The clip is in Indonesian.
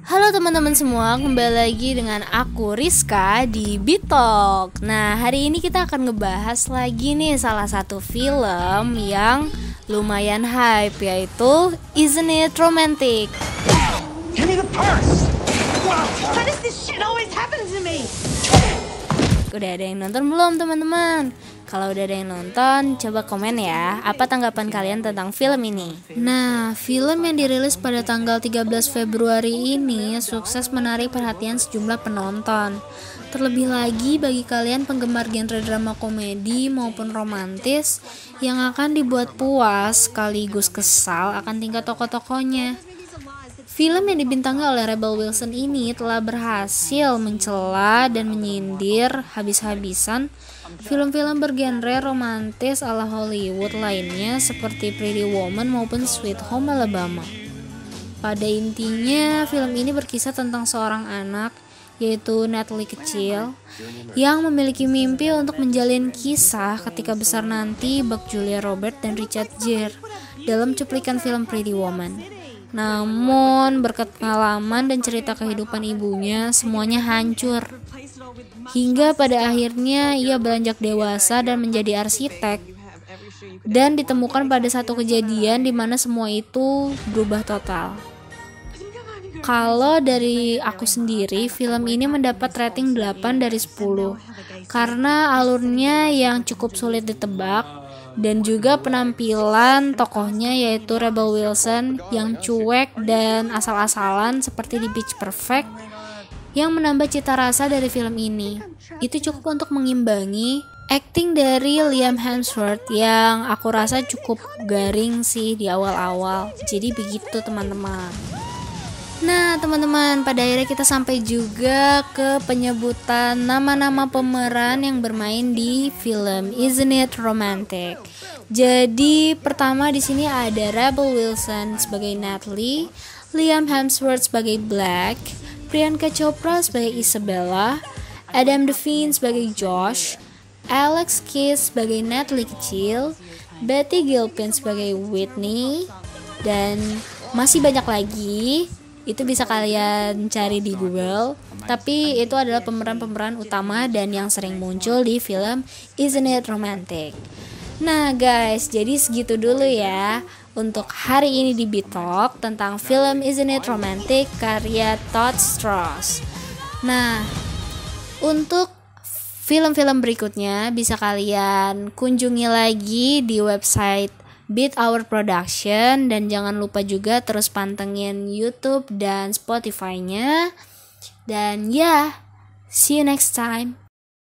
Halo teman-teman semua, kembali lagi dengan aku Rizka di Bitok. Nah, hari ini kita akan ngebahas lagi nih salah satu film yang lumayan hype yaitu Isn't It Romantic. Give me the purse! Why does this shit always happen to me? Udah ada yang nonton belum teman-teman? Kalau udah ada yang nonton, coba komen ya, apa tanggapan kalian tentang film ini? Nah, film yang dirilis pada tanggal 13 Februari ini sukses menarik perhatian sejumlah penonton. Terlebih lagi bagi kalian penggemar genre drama komedi maupun romantis yang akan dibuat puas sekaligus kesal akan tingkat tokoh-tokohnya. Film yang dibintangi oleh Rebel Wilson ini telah berhasil mencela dan menyindir habis-habisan film-film bergenre romantis ala Hollywood lainnya seperti Pretty Woman maupun Sweet Home Alabama. Pada intinya, film ini berkisah tentang seorang anak yaitu Natalie kecil yang memiliki mimpi untuk menjalin kisah ketika besar nanti bak Julia Robert dan Richard Gere dalam cuplikan film Pretty Woman. Namun, berkat pengalaman dan cerita kehidupan ibunya, semuanya hancur. Hingga pada akhirnya ia beranjak dewasa dan menjadi arsitek. Dan ditemukan pada satu kejadian di mana semua itu berubah total. Kalau dari aku sendiri, film ini mendapat rating 8 dari 10 karena alurnya yang cukup sulit ditebak dan juga penampilan tokohnya yaitu Rebel Wilson yang cuek dan asal-asalan seperti di Beach Perfect yang menambah cita rasa dari film ini. Itu cukup untuk mengimbangi acting dari Liam Hemsworth yang aku rasa cukup garing sih di awal-awal. Jadi begitu teman-teman. Nah, teman-teman, pada akhirnya kita sampai juga ke penyebutan nama-nama pemeran yang bermain di film Isn't It Romantic. Jadi, pertama di sini ada Rebel Wilson sebagai Natalie, Liam Hemsworth sebagai Black, Priyanka Chopra sebagai Isabella, Adam Devine sebagai Josh, Alex Kiss sebagai Natalie kecil, Betty Gilpin sebagai Whitney, dan masih banyak lagi itu bisa kalian cari di Google. Tapi itu adalah pemeran-pemeran utama dan yang sering muncul di film Isn't It Romantic? Nah guys jadi segitu dulu ya untuk hari ini di Bitalk tentang film Isn't It Romantic karya Todd Strauss. Nah untuk film-film berikutnya bisa kalian kunjungi lagi di website Beat Our Production dan jangan lupa juga terus pantengin YouTube dan Spotify-nya. Dan ya, yeah, see you next time.